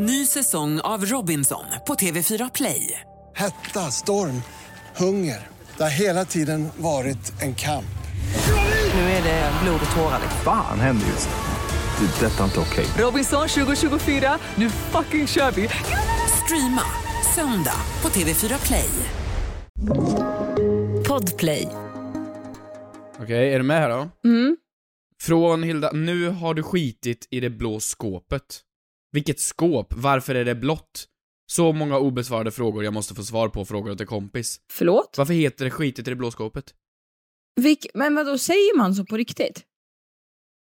Ny säsong av Robinson på TV4 Play. Hetta, storm, hunger. Det har hela tiden varit en kamp. Nu är det blod och tårar. Fan händer just nu. Det. är Detta är inte okej. Robinson 2024, nu fucking kör vi! Streama söndag på TV4 Play. Podplay. Okej, är du med här då? Mm. Från Hilda, nu har du skitit i det blå skåpet. Vilket skåp? Varför är det blått? Så många obesvarade frågor jag måste få svar på frågor åt en kompis. Förlåt? Varför heter det skitit i det blå skåpet? Vilk, men vad då säger man så på riktigt?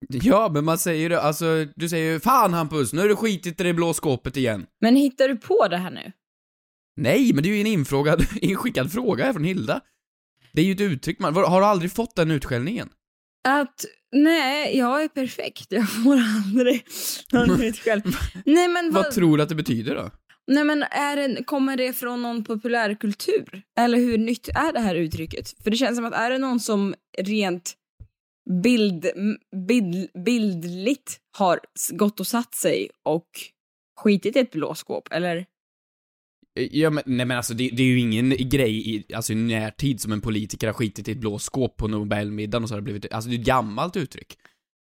Ja, men man säger det, alltså, du säger ju 'Fan Hampus, nu har du skitit i det blå skåpet igen' Men hittar du på det här nu? Nej, men det är ju en infrågad, inskickad fråga här från Hilda. Det är ju ett uttryck man, har du aldrig fått den utskällningen? Att, nej, jag är perfekt. Jag får aldrig någon utskälld. Nej men vad, Vad tror du att det betyder då? nej men är det, kommer det från någon populärkultur? Eller hur nytt är det här uttrycket? För det känns som att är det någon som rent bild, bild, bildligt har gått och satt sig och skitit i ett blåskåp, eller? Ja men, nej men alltså det, det är ju ingen grej i, alltså i närtid som en politiker har skitit i ett blå skåp på Nobelmiddagen och så har det blivit, alltså det är ett gammalt uttryck.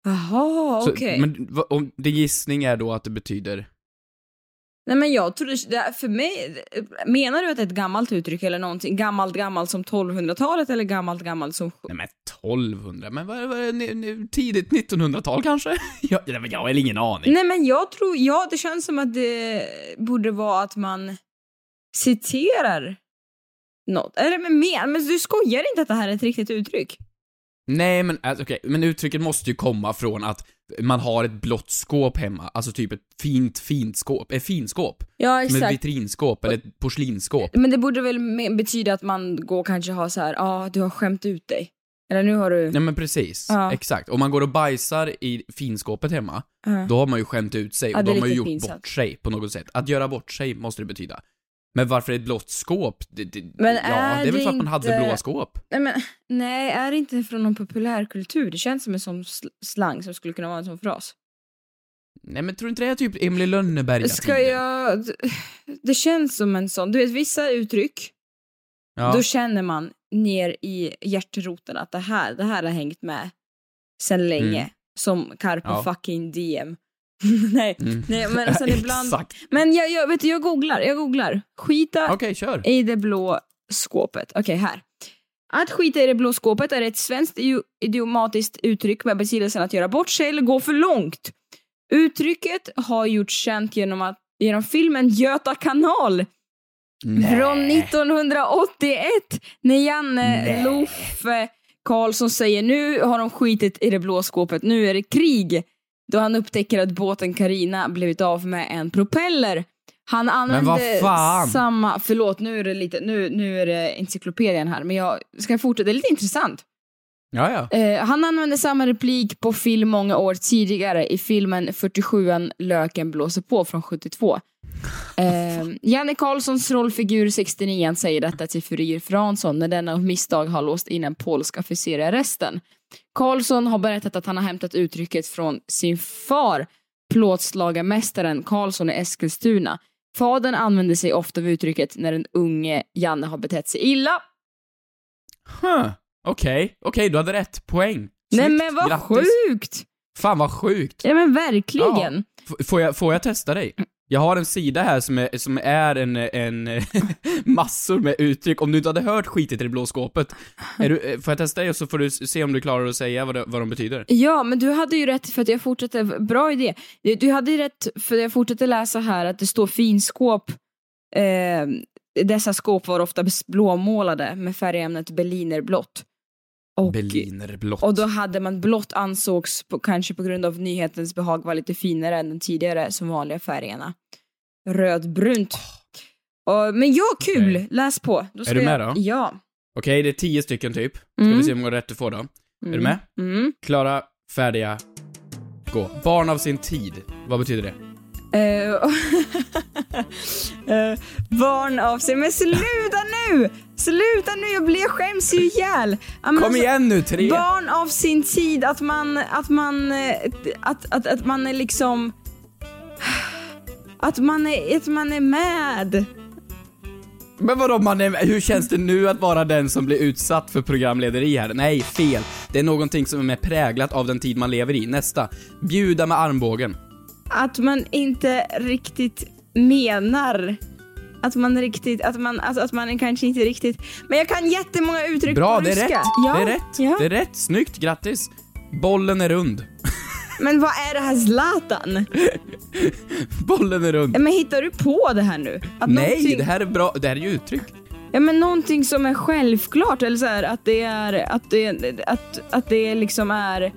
Jaha, okej. Men vad- om din gissning är då att det betyder, Nej men jag trodde, för mig, menar du att det är ett gammalt uttryck eller någonting gammalt gammalt som 1200-talet eller gammalt gammalt som... nej men 1200, men vad, vad är det, tidigt 1900-tal kanske? jag, nej, men jag har ingen aning. Nej men jag tror, ja det känns som att det borde vara att man citerar något. Eller men, men, men du skojar inte att det här är ett riktigt uttryck? Nej men, alltså, okej, men uttrycket måste ju komma från att man har ett blått skåp hemma, alltså typ ett fint, fint skåp, ett finskåp. Ja Som ett exakt. vitrinskåp eller ett porslinsskåp. Men det borde väl betyda att man går kanske har så här, ja ah, du har skämt ut dig. Eller nu har du... Nej men precis, Ja. exakt. Om man går och bajsar i finskåpet hemma, Ja. då har man ju skämt ut sig Ja, och det då har man ju gjort pinsamt. bort sig på något sätt. Att göra bort sig måste det betyda. Men varför ett blått skåp? Det, det, Men ja, är det är väl för att man hade blåa skåp. Nej, men, nej, är det inte från någon populärkultur? Det känns som en sån sl- slang som skulle kunna vara en sån fras. Nej men tror du inte det är typ Emily Lönneberga Ska jag... Det känns som en sån, du vet vissa uttryck, Ja. då känner man ner i hjärteroten att det här, det här har hängt med sen länge. Mm. Som carpe Ja. fucking diem. nej, Mm. nej, men sen ibland... Exakt. Men jag, jag, vet du, jag googlar, jag googlar. Skita Okej, kör. i det blå skåpet. Okej, här. Att skita i det blå skåpet är ett svenskt idio- idiomatiskt uttryck med betydelsen att göra bort sig eller gå för långt. Uttrycket har gjorts känt genom, att, genom filmen Göta kanal från 1981 när Janne Loffe Karlsson säger nu har de skitit i det blå skåpet, nu är det krig. Då han upptäcker att båten Karina blivit av med en propeller. Han använde samma, förlåt nu är det lite, nu, nu är det encyklopedian här men jag ska fortsätta, det är lite intressant. Ja, ja. Eh, han använde samma replik på film många år tidigare i filmen 47an Löken blåser på från 72. Eh, Janne Karlssons rollfigur 69 säger detta till Furir Fransson när denna av misstag har låst in en polsk officer i arresten. Karlsson har berättat att han har hämtat uttrycket från sin far, plåtslagarmästaren Karlsson i Eskilstuna. Fadern använder sig ofta av uttrycket när den unge Janne har betett sig illa. Huh. Okej, okej, du hade rätt. Poäng. Nej Snyggt. men vad Grattis. sjukt! Fan vad sjukt. Ja men verkligen. F- Får jag, får jag testa dig? Jag har en sida här som är, som är en, en massor med uttryck. Om du inte hade hört skitet i det blå skåpet, är du, eh, får jag testa dig och så får du se om du klarar att säga vad, det, vad de betyder? Ja, men du hade ju rätt för att jag fortsatte, bra idé. Du- hade ju rätt för att jag fortsatte läsa här att det står finskåp. Eh, dessa skåp var ofta blåmålade med färgämnet berlinerblått. Och, Berlinerblått. och då hade man blått ansågs, på, kanske på grund av nyhetens behag, var lite finare än de tidigare som vanliga färgerna. Rödbrunt. Och, men ja, kul! Okej. Läs på. Ska du med jag, då? Ja. Okej, det är tio stycken typ. Ska Mm. vi se hur många rätt du får då. Är du med? Mm. Klara, färdiga, gå. Barn av sin tid. Vad betyder det? Eh, barn av sig. Men sluta nu! Sluta nu, jag, blir, jag skäms ju ihjäl. Men Kom alltså, igen nu, tre! Barn av sin tid, att man, att man, eh, att, att, att man är liksom... Att man är, att man är med. Men vadå man är, hur känns det nu att vara den som blir utsatt för programlederi här? Nej, fel. Det är någonting som är präglat av den tid man lever i. Nästa. Bjuda med armbågen. Att man inte riktigt menar. Att man riktigt, att man, alltså att man kanske inte riktigt... Men jag kan jättemånga uttryck Bra, på det är ryska. rätt. Ja, Det är rätt. Ja. Det är rätt. Snyggt, grattis. Bollen är rund. Men vad är det här Zlatan? Bollen är rund. Men hittar du på det här nu? Att Nej, någonting- det här är bra. Det här är ju uttryck. Ja men någonting som är självklart eller så här, att det är, att det, att, att det liksom är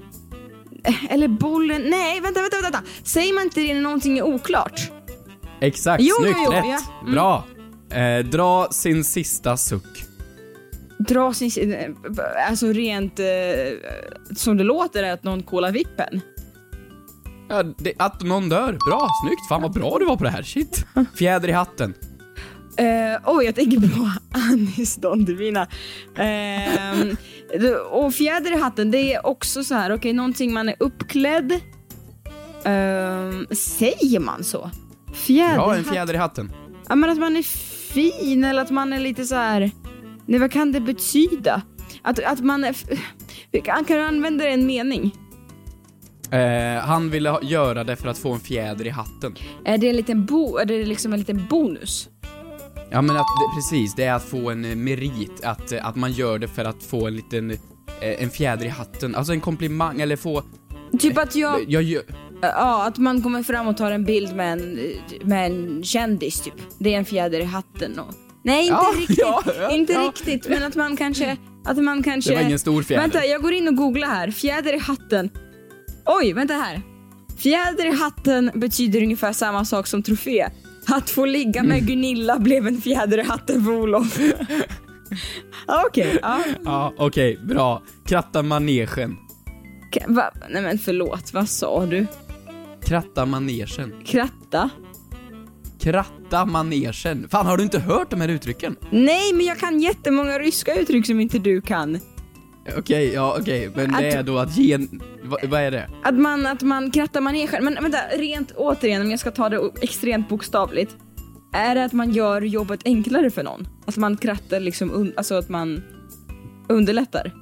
eller bollen, nej vänta, vänta, vänta, säger man inte det när någonting är oklart? Exakt, Jo, snyggt, jo, rätt. ja. Mm. Bra. Eh, dra sin sista suck. Dra sin, alltså rent eh, som det låter är att någon kolar vippen. Ja, det, att någon dör. Bra, snyggt. Fan vad bra du var på det här. Shit. Fjäder i hatten. Uh, oj, jag tänker på Anis Don Divina. Ehm, det- och fjäder i hatten, det är också så här, okej, någonting man är uppklädd. Ehm, säger man så? Fjäder Ja, en fjäder i hatten. Ja, men att man är fin eller att man är lite så här. Nej, vad kan det betyda? Att, att man är... kan du använda det i en mening? Eh, han ville ha, göra det för att få en fjäder i hatten. Är det en liten, bo, är det liksom en liten bonus? Ja men att, det, precis, det är att få en eh, merit, att, eh, att man gör det för att få en liten, eh, en fjäder i hatten. Alltså en komplimang, eller få... Typ att jag... Jag gör... Ja, att man kommer fram och tar en bild med en, med en kändis typ. Det är en fjäder i hatten och... Nej, inte Ja, riktigt. ja, ja, inte riktigt, men att man kanske... Att man kanske... Det var ingen stor fjäder. Vänta, jag går in och googlar här. Fjäder i hatten. Oj, vänta här. Fjäder i hatten betyder ungefär samma sak som trofé. Att få ligga med Mm. Gunilla blev en fjäder i hatten för Olof. Ja, Okej, ja. Ja, okej, bra. Kratta manegen. Ka- Va? Nej men förlåt, vad sa du? Kratta manegen. Kratta? Kratta manegen. Fan, har du inte hört de här uttrycken? Nej, men jag kan jättemånga ryska uttryck som inte du kan. Okej, ja okej, men det Att- är då att ge. Vad, vad är det? Att man, att man krattar manegen. Men vänta, rent återigen om jag ska ta det extremt bokstavligt. Är det att man gör jobbet enklare för någon? Att man krattar liksom, un, alltså att man underlättar?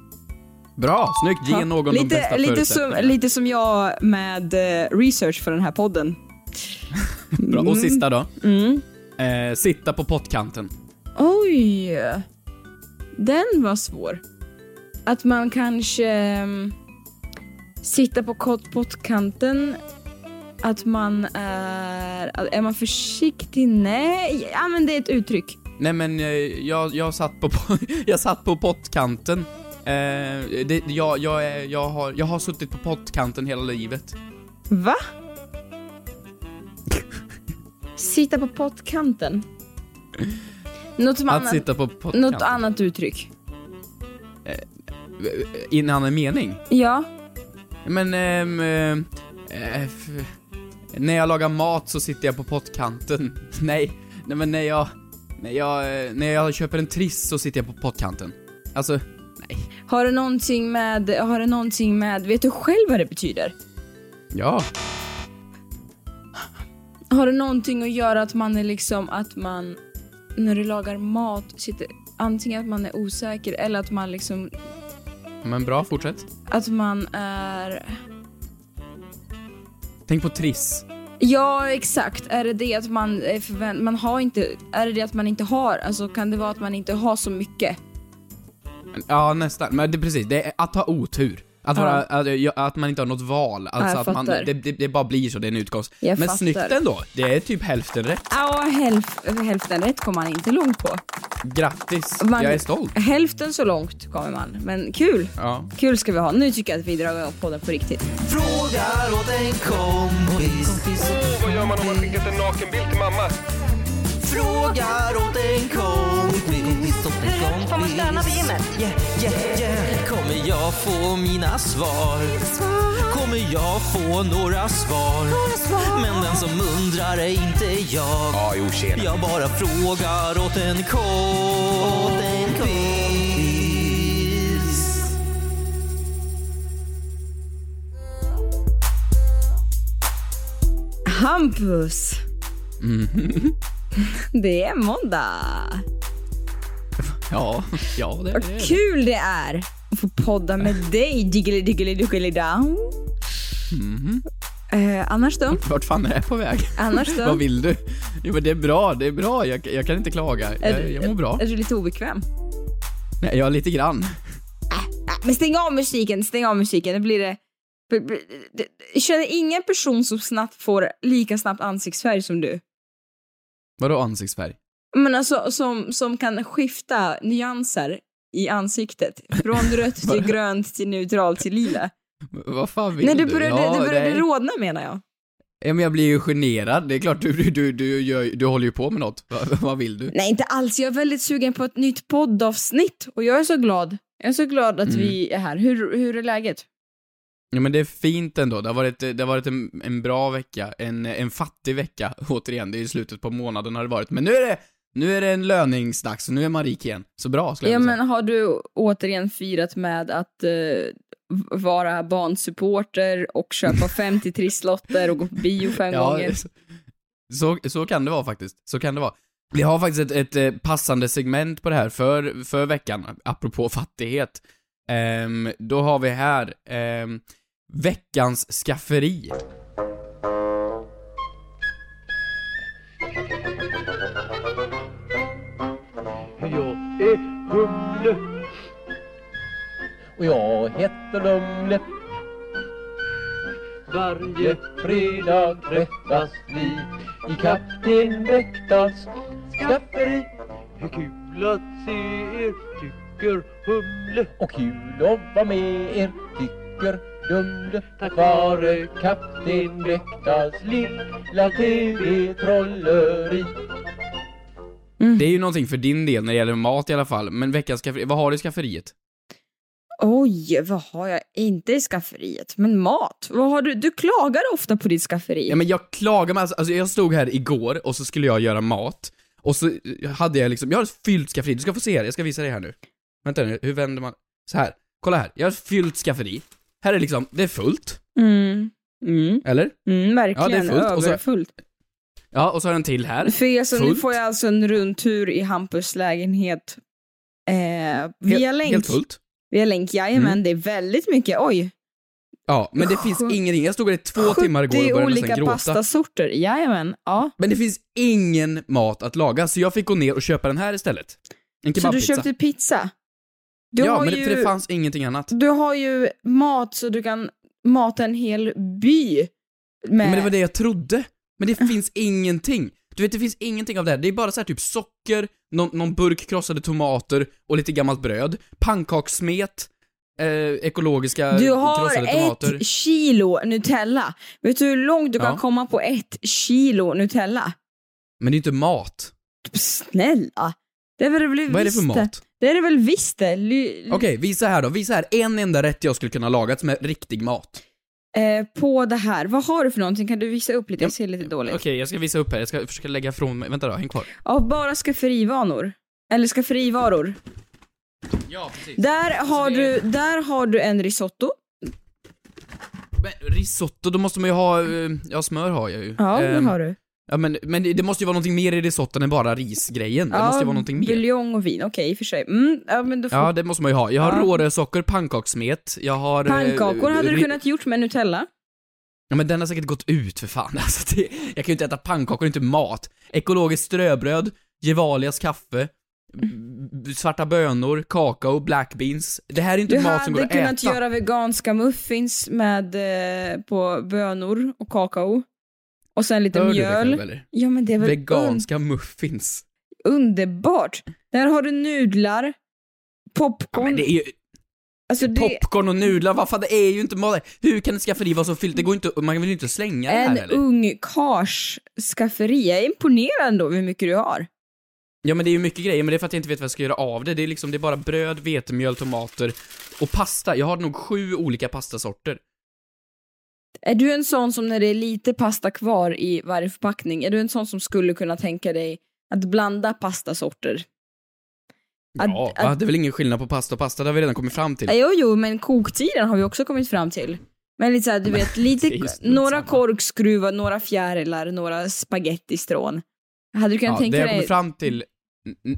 Bra, snyggt. Ge Ja. någon de lite, bästa lite, som, lite som jag med eh, research för den här podden. Bra. Och sista då. Mm. Eh, sitta på pottkanten. Oj! Den var svår. Att man kanske um, sitter på kott- pottkanten. Att man är... Är man försiktig? Nej, ja men det är ett uttryck. Nej men eh, jag, jag satt på, jag satt på pottkanten. Eh, det, jag, jag, jag, har, jag har suttit på pottkanten hela livet. Va? Sitta på pottkanten. Något, Att annat, sitta på pottkanten. något annat uttryck. I en annan mening. Ja. Men, ehm, eh, eh, f- när jag lagar mat så sitter jag på pottkanten. Nej, nej men när jag, när jag, eh, när jag köper en triss så sitter jag på pottkanten. Alltså, nej. Har det någonting med, har det någonting med, vet du själv vad det betyder? Ja. Har det någonting att göra att man är liksom att man när du lagar mat sitter antingen att man är osäker eller att man liksom Men bra, fortsätt. att man är Tänk på triss. Ja exakt, är det det att man är förvänt- man har inte, är det det att man inte har, alltså kan det vara att man inte har så mycket? Ja, nästan. Men det precis, det är att ha otur. Att, vara, att, att man inte har något val. Alltså att man, det, det, det bara blir så, det är en utgångst. Jag Men fattar. snyggt ändå. Det är typ hälften rätt. Ja, hälf, hälften rätt kommer man inte långt på. Grattis, Man- jag är stolt. Hälften så långt kommer man, men kul. Ja. Kul ska vi ha. Nu tycker jag att vi drar igång podden på riktigt. Frågar åt en kompis. Vad gör man om man skickat en nakenbild till mamma? Frågar åt en kompis. Får man stöna på gymmet? Yeah, yeah, yeah. Kommer jag få mina svar? Kommer jag få några svar? Men den som undrar är inte jag. Ja, jo tjena. Jag bara frågar åt en kompis. Hampus! Mm. Det är måndag. Ja, ja det, Vad är det. kul det är att få podda med dig, diggly diggly diggly down. Mhm. Eh, annars då? Vart fan är jag på väg? Annars då? Vad vill du? Jo men det är bra, det är bra. Jag, jag kan inte klaga. Är Jag, jag mår bra. Är du lite obekväm? Nej, jag är lite grann. Äh, Men stäng av musiken, stäng av musiken. Det blir det. Jag känner ingen person som snabbt får lika snabbt ansiktsfärg som du. Vadå ansiktsfärg? Men alltså som, som kan skifta nyanser i ansiktet. Från rött till grönt till neutralt till lila. Vad fan vill Nej, du? började, Ja, du började nej. rodna menar jag. Ja, men jag blir ju generad. Det är klart, du, du, du, du, gör, du håller ju på med något. Vad, vad vill du? Nej, inte alls. Jag är väldigt sugen på ett nytt poddavsnitt och jag är så glad. Jag är så glad att Mm. vi är här. Hur, hur är läget? Ja, men det är fint ändå. Det har varit, det har varit en, en bra vecka. En, en fattig vecka, återigen. Det är ju slutet på månaden har det varit. Men nu är det, nu är det en löningsdags och nu är man rik igen. Så bra, skulle Ja, jag vilja men har du återigen firat med att eh, vara barnsupporter och köpa 50 trisslotter och gå på bio fem Ja, gånger? så, så, så kan det vara faktiskt. Så kan det vara. Vi har faktiskt ett, ett eh, passande segment på det här för, för veckan, apropå fattighet. Ehm, då har vi här ehm, veckans skafferi. Humle och jag heter Lumle Varje fredag träffas vi i Kapten Väktas skafferi. Hur kul att se er tycker Humle. Och kul att vara med er tycker Dumle. Tack vare Kapten Väktas lilla TV-trolleri. Det är ju någonting för din del när det gäller mat i alla fall, men veckans skafferi, vad har du i skafferiet? Oj, vad har jag inte i skafferiet? Men mat? Vad har du? Du klagar ofta på ditt skafferi. Ja men jag klagar med, alltså, alltså jag stod här igår och så skulle jag göra mat, och så hade jag liksom, jag har ett fyllt skafferi, du ska få se här, jag ska visa dig här nu. Vänta nu, hur vänder man? Så här. kolla här, jag har ett fyllt skafferi. Här är liksom, det är fullt, Mm. Mm. eller? Mm, verkligen. Ja, det är fullt. Överfullt. Ja, och så har jag en till här. För er som, nu får jag alltså en rundtur i Hampus lägenhet eh, via helt, länk. Helt fullt. Via länk, jajamän. Mm. Det är väldigt mycket. Oj. Ja, men det finns ingenting, jag stod här i två timmar igår och 70 började olika nästan gråta. pastasorter. Jajamän. Ja. Men det finns ingen mat att laga, så jag fick gå ner och köpa den här istället. En Så du kebabpizza. köpte pizza? Du ja, men det, ju, det fanns ingenting annat. Du har ju mat så du kan mata en hel by. Med... Men det var det jag trodde. Men det finns ingenting. Du vet, det finns ingenting av det här. Det är bara så här typ socker, någon, någon burk krossade tomater och lite gammalt bröd, pannkakssmet, eh, ekologiska Du har krossade tomater. ett kilo Nutella. Vet du hur långt du kan Ja. komma på ett kilo Nutella? Men det är inte mat. Snälla. Det är väl väl Vad är det för visst mat? Det är det väl visst det. Okej, visa här då. Visa här en enda rätt jag skulle kunna laga som är riktig mat. Eh, på det här, vad har du för någonting? Kan du visa upp lite? Jag ser lite dåligt. Okej, jag ska visa upp här. Jag ska försöka lägga ifrån mig. Vänta då, häng kvar. Av bara skafferivanor. Eller skafferivaror. Ja, precis. Där har, det du, där har du en risotto. Men risotto, då måste man ju ha, eh, ja smör har jag ju. Ja, det Ehm, har du. Ja men, men det, måste ju vara någonting mer i risotton än bara risgrejen. Det måste ju vara någonting mer. buljong och vin. Okej, i och för sig. Mm, ja, men då får... Ja, det måste man ju ha. Jag har Ja. rårörssocker, pannkakssmet, jag har... eh, Pannkakor hade du kunnat gjort med Nutella. Ja men den har säkert gått ut för fan. Alltså, det, jag kan ju inte äta pannkakor, inte mat. Ekologiskt ströbröd, Gevalias kaffe, svarta bönor, kakao, black beans. Det här är inte Du mat som går hade att kunnat äta. göra veganska muffins med, eh, på bönor och kakao. Och sen lite Hör du dig mjöl. själv, ja men det är väl Veganska muffins. un- underbart. Där har du nudlar, Ja, popcorn. men det är ju alltså det popcorn och nudlar, vad fan det är ju inte mat. Hur kan ett skafferi vara så fyllt? Det går inte, man vill ju inte slänga det här en ung kars skafferi. Jag är imponerad ändå hur mycket du har. Ja men det är ju mycket grejer, men det är för att jag inte vet vad jag ska göra av det. Det är liksom, det är bara bröd, vetemjöl, tomater och pasta. Jag har nog sju olika pastasorter. Är du en sån som när det är lite pasta kvar i varje förpackning, är du en sån som skulle kunna tänka dig att blanda pastasorter? Att- Ja, att- det är väl ingen skillnad på pasta och pasta, det har vi redan kommit fram till. Jo, jo, men koktiden har vi också kommit fram till. Men lite såhär, du vet, lite, några korkskruvar, några fjärilar, några spagettistrån. Hade du kunnat Ja, tänka det jag dig... kommer fram till...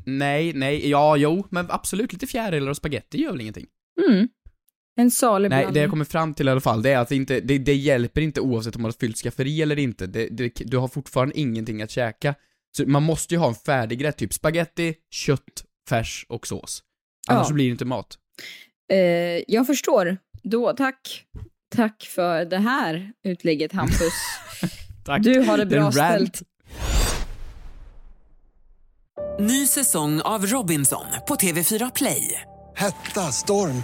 Nej, nej, ja, jo, men absolut lite fjärilar och spaghetti gör väl ingenting? Mm. En salig Nej, det jag kommer fram till i alla fall, det är att det, inte, det, det hjälper inte oavsett om man har fyllt skafferi eller inte. Det, det, du har fortfarande ingenting att käka. Så man måste ju ha en färdigrätt, typ spaghetti, kött, färs och sås. Annars Ja. så blir det inte mat. Eh, jag förstår. Då, tack. Tack för det här utlägget, Hampus. Tack. Du har det bra ställt. Ny säsong av Robinson på TV4 Play. Hetta, storm,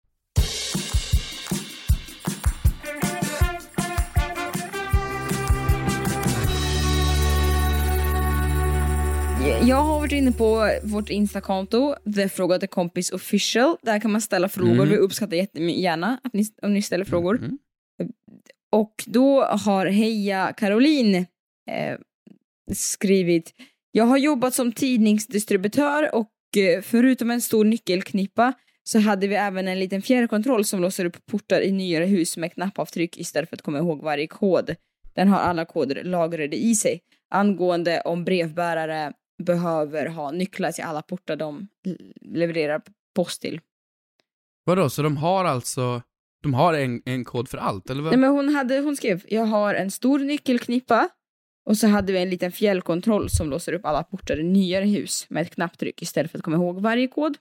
Jag har varit inne på vårt Instakonto, The Frågade Kompis Official. Där kan man ställa frågor. Mm. Vi uppskattar jättegärna att ni, om ni ställer frågor. Och då har Heja Caroline eh, skrivit Jag har jobbat som tidningsdistributör och eh, förutom en stor nyckelknippa så hade vi även en liten fjärrkontroll som låser upp portar i nyare hus med knappavtryck istället för att komma ihåg varje kod. Den har alla koder lagrade i sig. Angående om brevbärare behöver ha nycklar till alla portar de levererar post till. Vadå, så de har alltså, de har en, en kod för allt, eller vad? Nej, men hon, hade, hon skrev, jag har en stor nyckelknippa och så hade vi en liten fjällkontroll som låser upp alla portar i nyare hus med ett knapptryck istället för att komma ihåg varje kod.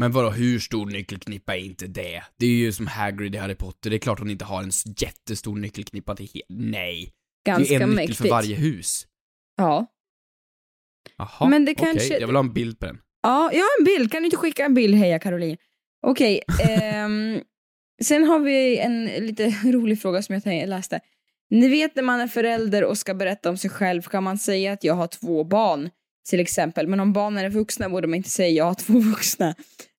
Men vadå, hur stor nyckelknippa är inte det? Det är ju som Hagrid i Harry Potter, det är klart hon inte har en jättestor nyckelknippa till he- Nej. det är Ganska en nyckel mäktigt. för varje hus. Ja. Jaha, Men det okej, kanske- jag vill ha en bild på den. Ja, jag har en bild. Kan du inte skicka en bild, heja Caroline? Okej, ehm, sen har vi en lite rolig fråga som jag läste. Ni vet när man är förälder och ska berätta om sig själv kan man säga att jag har två barn, till exempel. Men om barnen är vuxna borde man inte säga jag har två vuxna.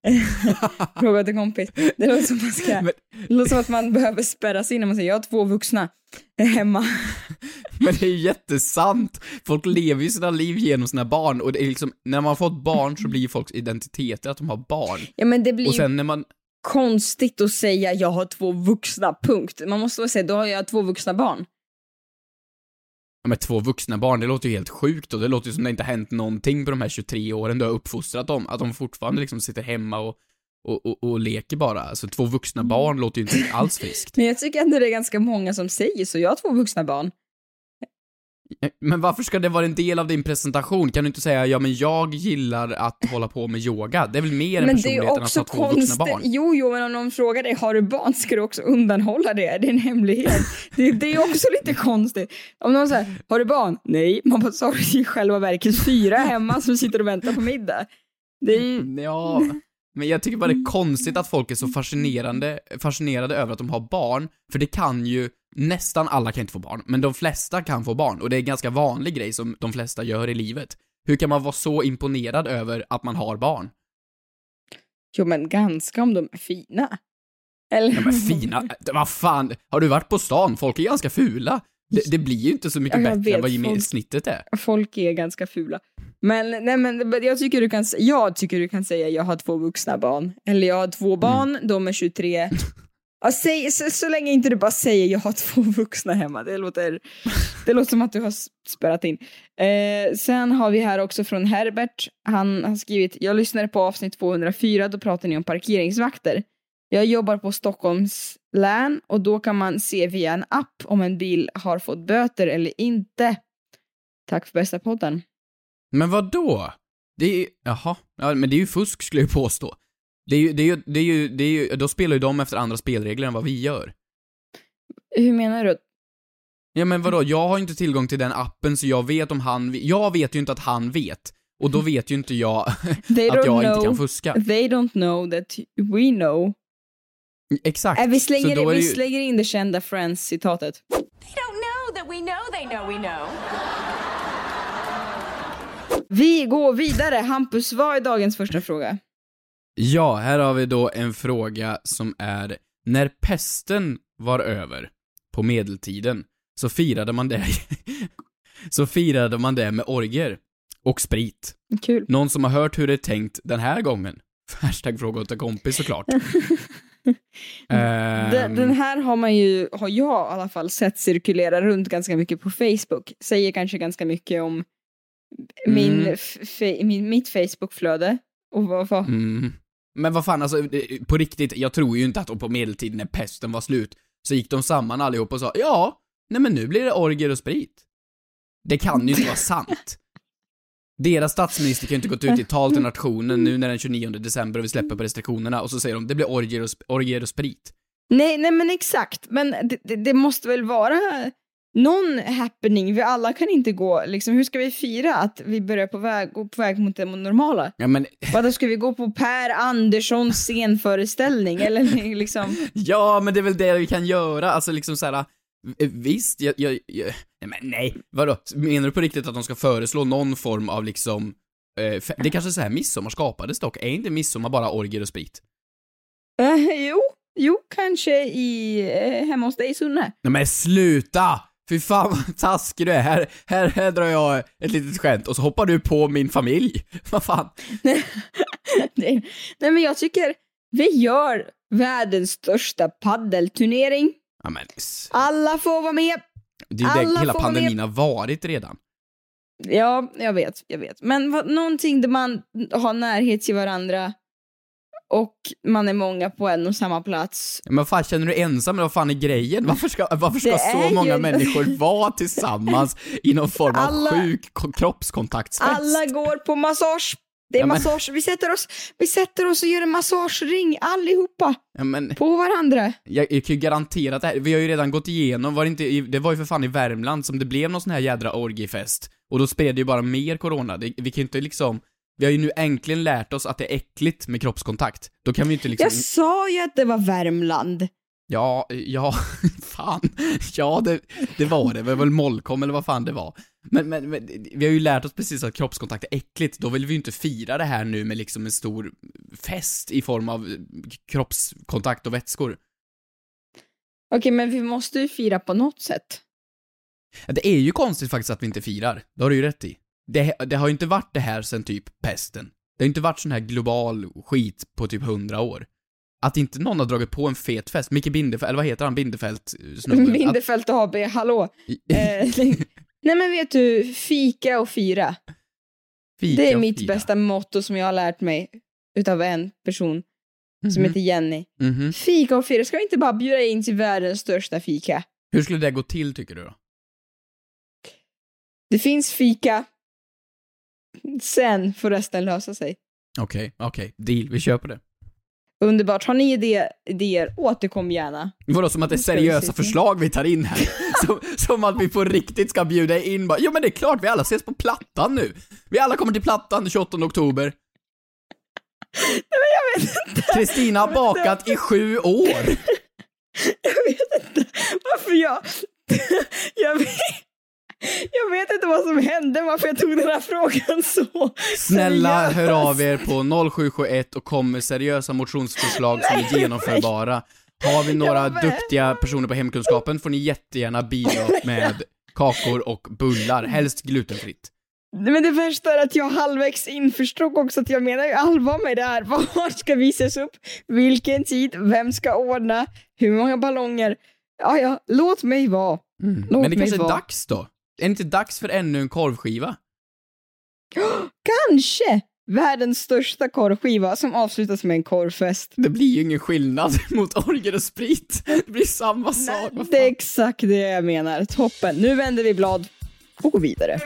Fråga till kompis. Det låter som, man ska, det låter som att man behöver spärras in när man säger jag har två vuxna hemma. Men det är ju jättesant! Folk lever ju sina liv genom sina barn och det är liksom, när man har fått barn så blir folks identiteter att de har barn. Ja, men det blir Och ju sen när man, konstigt att säga jag har två vuxna, punkt. Man måste väl säga då har jag två vuxna barn ja, med två vuxna barn, det låter ju helt sjukt och det låter ju som det inte har hänt någonting på de här 23 åren du har uppfostrat dem, att de fortfarande liksom sitter hemma och, och, och, och leker bara. Alltså två vuxna barn låter ju inte alls friskt. Men jag tycker ändå det är ganska många som säger så. Jag har två vuxna barn. Men varför ska det vara en del av din presentation? Kan du inte säga, ja men jag gillar att hålla på med yoga? Det är väl mer än Men det är personligheten att ha två vuxna barn? Jo, jo, men om någon frågar dig, har du barn? Ska du också undanhålla det? Det är en hemlighet. det, det är också lite konstigt. Om någon säger, har du barn? Nej. Man bara, du i själva verket fyra hemma som sitter och väntar på middag. Det är ju... Ja, men jag tycker bara det är konstigt att folk är så fascinerande, fascinerade över att de har barn, för det kan ju, nästan alla kan inte få barn, men de flesta kan få barn, och det är en ganska vanlig grej som de flesta gör i livet. Hur kan man vara så imponerad över att man har barn? Jo, men ganska om de är fina. Eller? Ja, men fina, vad fan, har du varit på stan? Folk är ganska fula. Det, det blir ju inte så mycket Ja, bättre än vad gemi- folk- snittet är. Folk är ganska fula. Men, nej, men jag, tycker du kan, jag tycker du kan säga jag har två vuxna barn. Eller jag har två barn, de är 23. Ja, säg, så, så länge inte du bara säger jag har två vuxna hemma. Det låter, det låter som att du har spärrat in. Eh, sen har vi här också från Herbert. Han har skrivit, jag lyssnade på avsnitt 204, då pratade ni om parkeringsvakter. Jag jobbar på Stockholms län och då kan man se via en app om en bil har fått böter eller inte. Tack för bästa podden. Men vad då? Det är jaha, ja, men det är ju fusk skulle jag påstå. Det är ju, det är ju, det är ju, det är ju, då spelar ju de efter andra spelregler än vad vi gör. Hur menar du? Ja men vadå, jag har inte tillgång till den appen så jag vet om han. Jag vet ju inte att han vet. Och då vet ju inte jag att jag know, inte kan fuska. They don't know that we know. Exakt. Äh, vi Så slänger, då är vi ju- slänger in det kända Friends-citatet. They don't know that we know they know we know. Vi går vidare. Hampus, vad är dagens första fråga? Ja, här har vi då en fråga som är när pesten var över på medeltiden så firade man det så firade man det med orger och sprit. Kul. Någon som har hört hur det är tänkt den här gången? Hashtag fråga åt en kompis såklart. Ehm, Den, den här har man ju, har jag i alla fall sett cirkulera runt ganska mycket på Facebook. Säger kanske ganska mycket om min, Mm. min, mitt Facebook-flöde. Och vad, vad, Mm. Men vad fan, alltså på riktigt, jag tror ju inte att de på medeltiden när pesten var slut, så gick de samman allihop och sa ja, nej men nu blir det orger och sprit. Det kan ju inte vara sant. Deras statsminister kan ju inte gått ut i tal till nationen nu när den 29 december och vi släpper på restriktionerna och så säger de det blir orger och, sp- orger och sprit. Nej, nej men exakt. Men det, det, det måste väl vara någon happening. Vi alla kan inte gå, liksom, hur ska vi fira att vi börjar på väg, gå på väg mot det normala? Ja men, Vadå, ska vi gå på Per Anderssons scenföreställning? Eller liksom... ja men det är väl det vi kan göra, alltså liksom såhär, eh, visst, jag, jag, jag nej men nej, vadå, menar du på riktigt att de ska föreslå någon form av liksom, eh, fe- det är kanske är så här midsommar skapades dock, är inte midsommar bara orger och sprit? Eh, jo, jo, kanske i, eh, hemma hos dig Sunne. Nej men sluta! Fy fan vad taskig du är. Här, här, här drar jag ett litet skämt och så hoppar du på min familj. Vad fan? Nej, nej men jag tycker vi gör världens största paddelturnering. Ja, men, Alla får vara med. det är ju det hela pandemin har varit redan. Ja, jag vet, jag vet. Men vad, någonting där man har närhet till varandra och man är många på en och samma plats. Men fan, känner du dig ensam eller vad fan är grejen? Varför ska, varför ska så många ju- människor vara tillsammans i någon form av Alla- sjuk ko- kroppskontaktsfest? Alla går på massage. Det är Ja, men- massage. Vi sätter, oss, vi sätter oss och gör en massagering allihopa Ja, men, på varandra. jag, jag kan ju garantera att det här, vi har ju redan gått igenom, var det inte, det var ju för fan i Värmland som det blev någon sån här jädra orgiefest. Och då spred det ju bara mer corona. Det, vi kan ju inte liksom, vi har ju nu äntligen lärt oss att det är äckligt med kroppskontakt. Då kan vi inte liksom... Jag sa ju att det var Värmland. Ja, ja, fan. Ja, det, det var det. Det var väl Molkom eller vad fan det var. Men, men, men vi har ju lärt oss precis att kroppskontakt är äckligt. Då vill vi ju inte fira det här nu med liksom en stor fest i form av kroppskontakt och vätskor. Okej, men vi måste ju fira på något sätt. Det är ju konstigt faktiskt att vi inte firar. Det har du ju rätt i. Det, det har ju inte varit det här sen typ pesten. Det har inte varit sån här global skit på typ hundra år. Att inte någon har dragit på en fet fest. Micke Bindefeld, eller vad heter han, Bindefeld eh, snubben? Att- Bindefält AB, hallå. Eh, nej men vet du, fika och fira. Fika det är mitt fira. bästa motto som jag har lärt mig utav en person som Mhm. heter Jenny. Mhm. Fika och fira, ska vi inte bara bjuda in till världens största fika? Hur skulle det gå till tycker du då? Det finns fika. Sen får resten lösa sig. Okej, okej. Deal, vi på det. Underbart. Har ni idé, idéer, återkom gärna. Vadå, som att det är seriösa se. förslag vi tar in här? Som, som att vi på riktigt ska bjuda in bara, jo men det är klart, vi alla ses på Plattan nu. Vi alla kommer till Plattan den 28 oktober. jag vet inte. Kristina har bakat i sju år. Jag vet inte varför jag... Jag vet, jag vet inte vad som hände, varför jag tog den här frågan så Snälla seriöst. hör av er på 0771 och kom med seriösa motionsförslag som är genomförbara. Har vi några duktiga personer på hemkunskapen får ni jättegärna bidra med kakor och bullar, helst glutenfritt. Men det värsta är att jag halvvägs in förstod också att jag menar ju allvar med det här. Var ska visas upp? Vilken tid? Vem ska ordna? Hur många ballonger? Ja, ja, låt mig vara. Låt Mm. Men det kanske är dags då? Är det inte dags för ännu en korvskiva? Kanske världens största korvskiva som avslutas med en korvfest. Det blir ju ingen skillnad mot orger och sprit. Det blir samma sak. vad Det är exakt det jag menar. Toppen. Nu vänder vi blad och går vidare.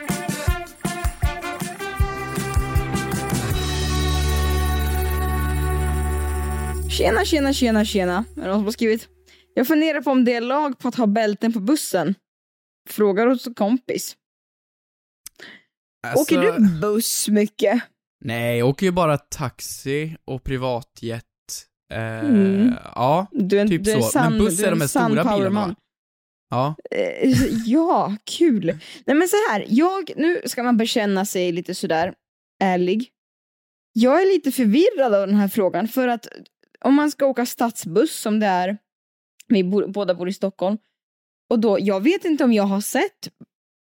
Tjena, tjena, tjena, tjena. Är det någon som har skrivit? Jag funderar på om det är lag på att ha bälten på bussen. Frågar hos en kompis. Alltså, Åker du buss mycket? Nej, jag åker ju bara taxi och privatjet. Eh, Mm. Ja, Du är, typ du är så. sann, Men buss är de här stora bilarna? Ja. Eh, ja, kul. Nej men så här, jag, nu ska man bekänna sig lite sådär ärlig. Jag är lite förvirrad av den här frågan för att om man ska åka stadsbuss som det är, vi bor, båda bor i Stockholm, och då, jag vet inte om jag har sett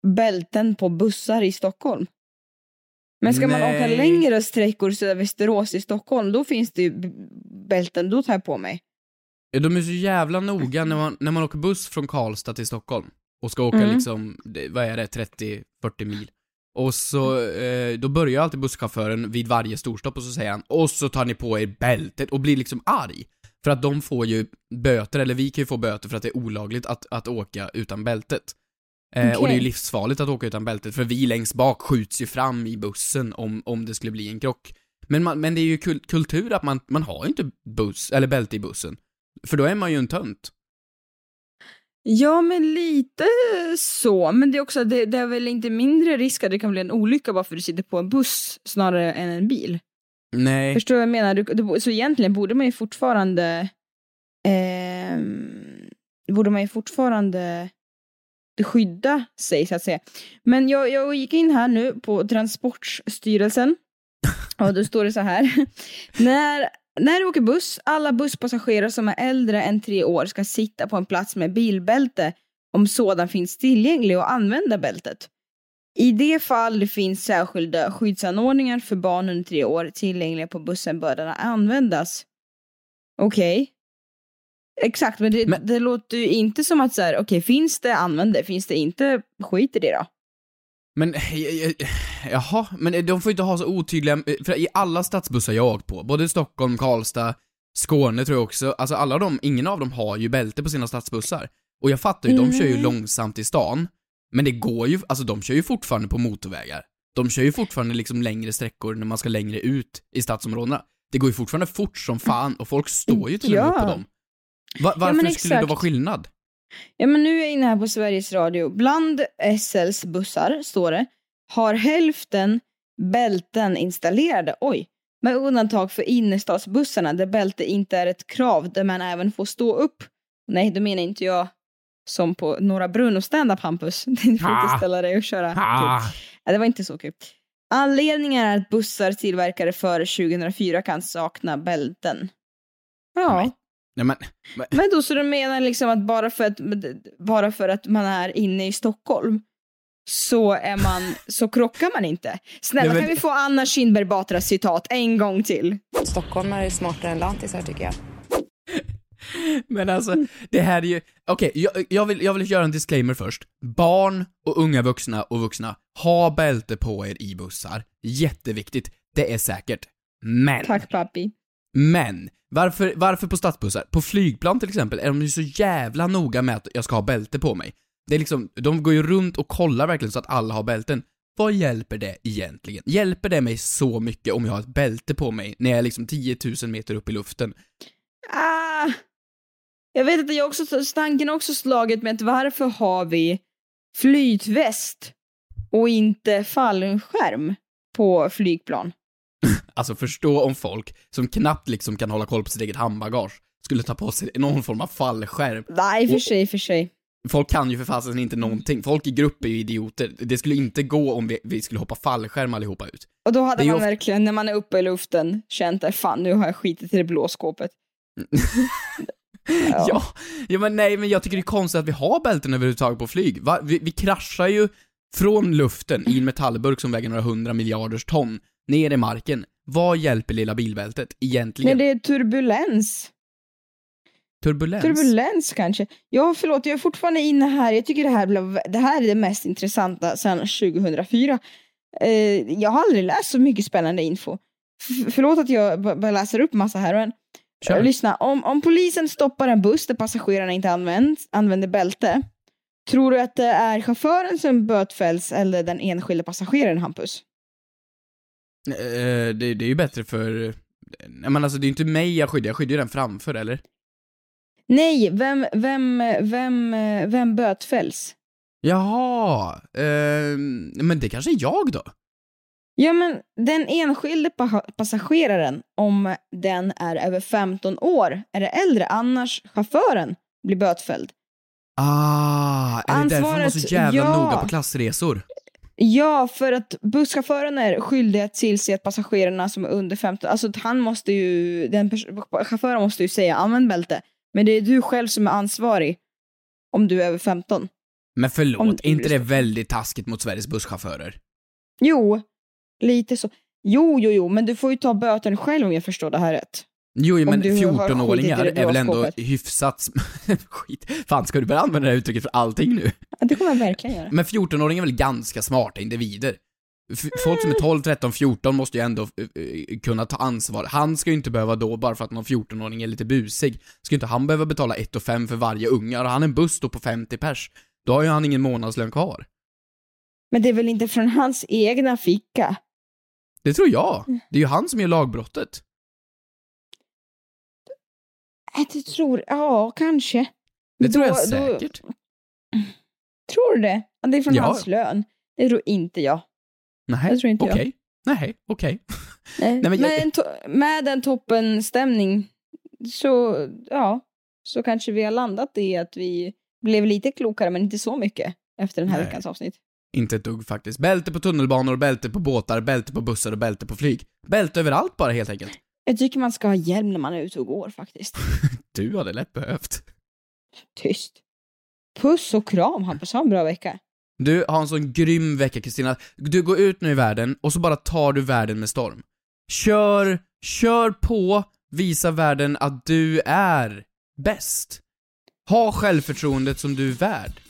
bälten på bussar i Stockholm. Men ska man åka Nej. längre sträckor söder Västerås i Stockholm, då finns det ju bälten, då tar jag på mig. De är så jävla noga när man, när man åker buss från Karlstad till Stockholm och ska åka Mm. liksom, vad är det, 30-40 mil. Och så, eh, då börjar alltid busschauffören vid varje storstopp och så säger han och så tar ni på er bältet och blir liksom arg. För att de får ju böter, eller vi kan ju få böter för att det är olagligt att, att åka utan bältet. Eh, Och det är ju livsfarligt att åka utan bältet, för vi längst bak skjuts ju fram i bussen om, om det skulle bli en krock. Men, man, men det är ju kul, kultur att man, man har ju inte buss, eller bälte i bussen. För då är man ju en tönt. Ja, men lite så. Men det är också, det, det är väl inte mindre risk att det kan bli en olycka bara för att du sitter på en buss snarare än en bil. Nej. Förstår du vad jag menar? Du, du, så egentligen borde man ju fortfarande ehm, borde man ju fortfarande skydda sig så att säga. Men jag, jag gick in här nu på Transportstyrelsen och då står det så här. när, när du åker buss, alla busspassagerare som är äldre än tre år ska sitta på en plats med bilbälte om sådan finns tillgänglig och använda bältet. I det fall det finns särskilda skyddsanordningar för barn under tre år tillgängliga på bussen bör den användas. Okej. Exakt, men det, det låter ju inte som att så här, okej, finns det, använd det. Finns det inte, skit i det då. Men, eh, eh, jaha, men de får inte ha så otydliga, för i alla stadsbussar jag har åkt på, både Stockholm, Karlstad, Skåne tror jag också, alltså alla de, ingen av dem har ju bälte på sina stadsbussar. Och jag fattar ju, de kör ju Mm. långsamt i stan, men det går ju, alltså de kör ju fortfarande på motorvägar. De kör ju fortfarande liksom längre sträckor när man ska längre ut i stadsområdena. Det går ju fortfarande fort som fan och folk står ju till och med Ja. på dem. Va, varför men skulle det då vara skillnad? Ja, men nu är jag inne här på Sveriges Radio. Bland SLs bussar, står det, har hälften bälten installerade. Oj. Med undantag för innerstadsbussarna där bälte inte är ett krav, där man även får stå upp. Nej, då menar inte jag som på Norra Brunn och stand-up Hampus. Du får inte ställa dig och köra. Ah. Ja, det var inte så kul. Anledningen är att bussar tillverkade före 2004 kan sakna bälten. Ja. Nej men, men Men då så du menar liksom att bara för att, bara för att man är inne i Stockholm så är man, så krockar man inte. Snälla Nej, men- kan vi få Anna Kinberg Batras citat en gång till? Stockholmare är smartare än lantisar tycker jag. Men alltså, det här är ju, okej, jag, jag, vill, jag vill göra en disclaimer först. Barn och unga vuxna och vuxna, ha bälte på er i bussar. Jätteviktigt. Det är säkert. Men, Tack pappi. men, varför, varför på stadsbussar? På flygplan till exempel är de ju så jävla noga med att jag ska ha bälte på mig. Det är liksom, de går ju runt och kollar verkligen så att alla har bälten. Vad hjälper det egentligen? Hjälper det mig så mycket om jag har ett bälte på mig när jag är liksom 10 000 meter upp i luften? Ah, jag vet att jag också, tanken har också slagit med att varför har vi flytväst och inte fallskärm på flygplan? Alltså förstå om folk som knappt liksom kan hålla koll på sitt eget handbagage skulle ta på sig någon form av fallskärm. Nej, för Och sig, för sig. Folk kan ju för fasen inte någonting. Folk i grupp är ju idioter. Det skulle inte gå om vi, vi skulle hoppa fallskärm allihopa ut. Och då hade man ofta- verkligen, när man är uppe i luften, känt att fan nu har jag skitit i det blå skåpet. Ja. ja, men nej, men jag tycker det är konstigt att vi har bälten överhuvudtaget på flyg. Va? Vi, vi kraschar ju från luften i en metallburk som väger några hundra miljarders ton, ner i marken. Vad hjälper lilla bilbältet egentligen? Men det är turbulens. Turbulens? Turbulens kanske. Ja, förlåt, jag är fortfarande inne här. Jag tycker det här, blev, det här är det mest intressanta sedan 2004. Eh, jag har aldrig läst så mycket spännande info. F- förlåt att jag bara läser upp massa här, men Kör. eh, lyssna. Om, om polisen stoppar en buss där passagerarna inte använt, använder bälte, tror du att det är chauffören som bötfälls eller den enskilde passageraren, Hampus? Eh, det, det är ju bättre för... Nej men alltså det är ju inte mig jag skyddar, jag skyddar ju den framför, eller? Nej, vem, vem, vem, vem bötfälls? Jaha, eh, men det kanske är jag då? Ja, men den enskilde pa- passageraren, om den är över 15 år, eller äldre, annars chauffören blir bötfälld. Ah, är det därför man var så Ansvaret- jävla ja. noga på klassresor? Ja, för att busschauffören är skyldig att tillse att passagerarna som är under 15, alltså han måste ju, den chauffören måste ju säga använd bälte. Men det är du själv som är ansvarig om du är över 15. Men förlåt, är inte det väldigt taskigt mot Sveriges busschaufförer? Jo, lite så. Jo, jo, jo, men du får ju ta böten själv om jag förstår det här rätt. Jo, men du har 14-åringar skitit i det är väl ändå hyfsat... Skit. Fan, ska du börja använda det här uttrycket för allting nu? Ja, det kommer jag verkligen göra. Men 14-åringar är väl ganska smarta individer? F- Folk som är 12, 13, 14 måste ju ändå eh, kunna ta ansvar. Han ska ju inte behöva då, bara för att någon 14-åring är lite busig, ska ju inte han behöva betala 1 5 för varje unge. Har han en buss då på 50 pers, då har ju han ingen månadslön kvar. Men det är väl inte från hans egna ficka? Det tror jag. Det är ju han som gör lagbrottet. Äh, det tror, ja, kanske. Det tror jag då- då- säkert. Tror du det? Det är från Ja. hans lön. Det tror inte jag. Nej, Jag tror inte jag. okej. Nej, okej. Nej, Nej, men jag- med, en to- med en toppenstämning så, ja, så kanske vi har landat i att vi blev lite klokare, men inte så mycket efter den här Nej. veckans avsnitt. Inte ett dugg faktiskt. Bälte på tunnelbanor, bälte på båtar, bälte på bussar och bälte på flyg. Bälte överallt bara helt enkelt. Jag tycker man ska ha hjälm när man är ute och går faktiskt. Du hade lätt behövt. Tyst. Puss och kram Hampus, ha en bra vecka. Du har en sån grym vecka Kristina. Du går ut nu i världen och så bara tar du världen med storm. Kör, kör på, visa världen att du är bäst. Ha självförtroendet som du är värd.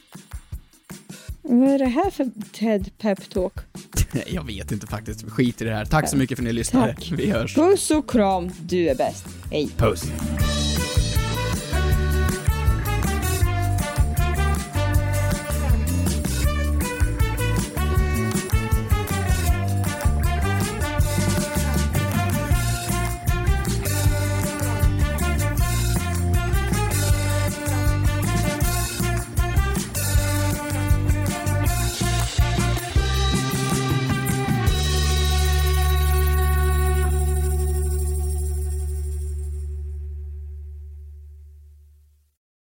Vad är det här för TED Pep Talk? Jag vet inte faktiskt. Skit i det här. Tack så mycket för att ni lyssnade. Tack. Vi hörs. Puss och kram, du är bäst. Hej. Puss.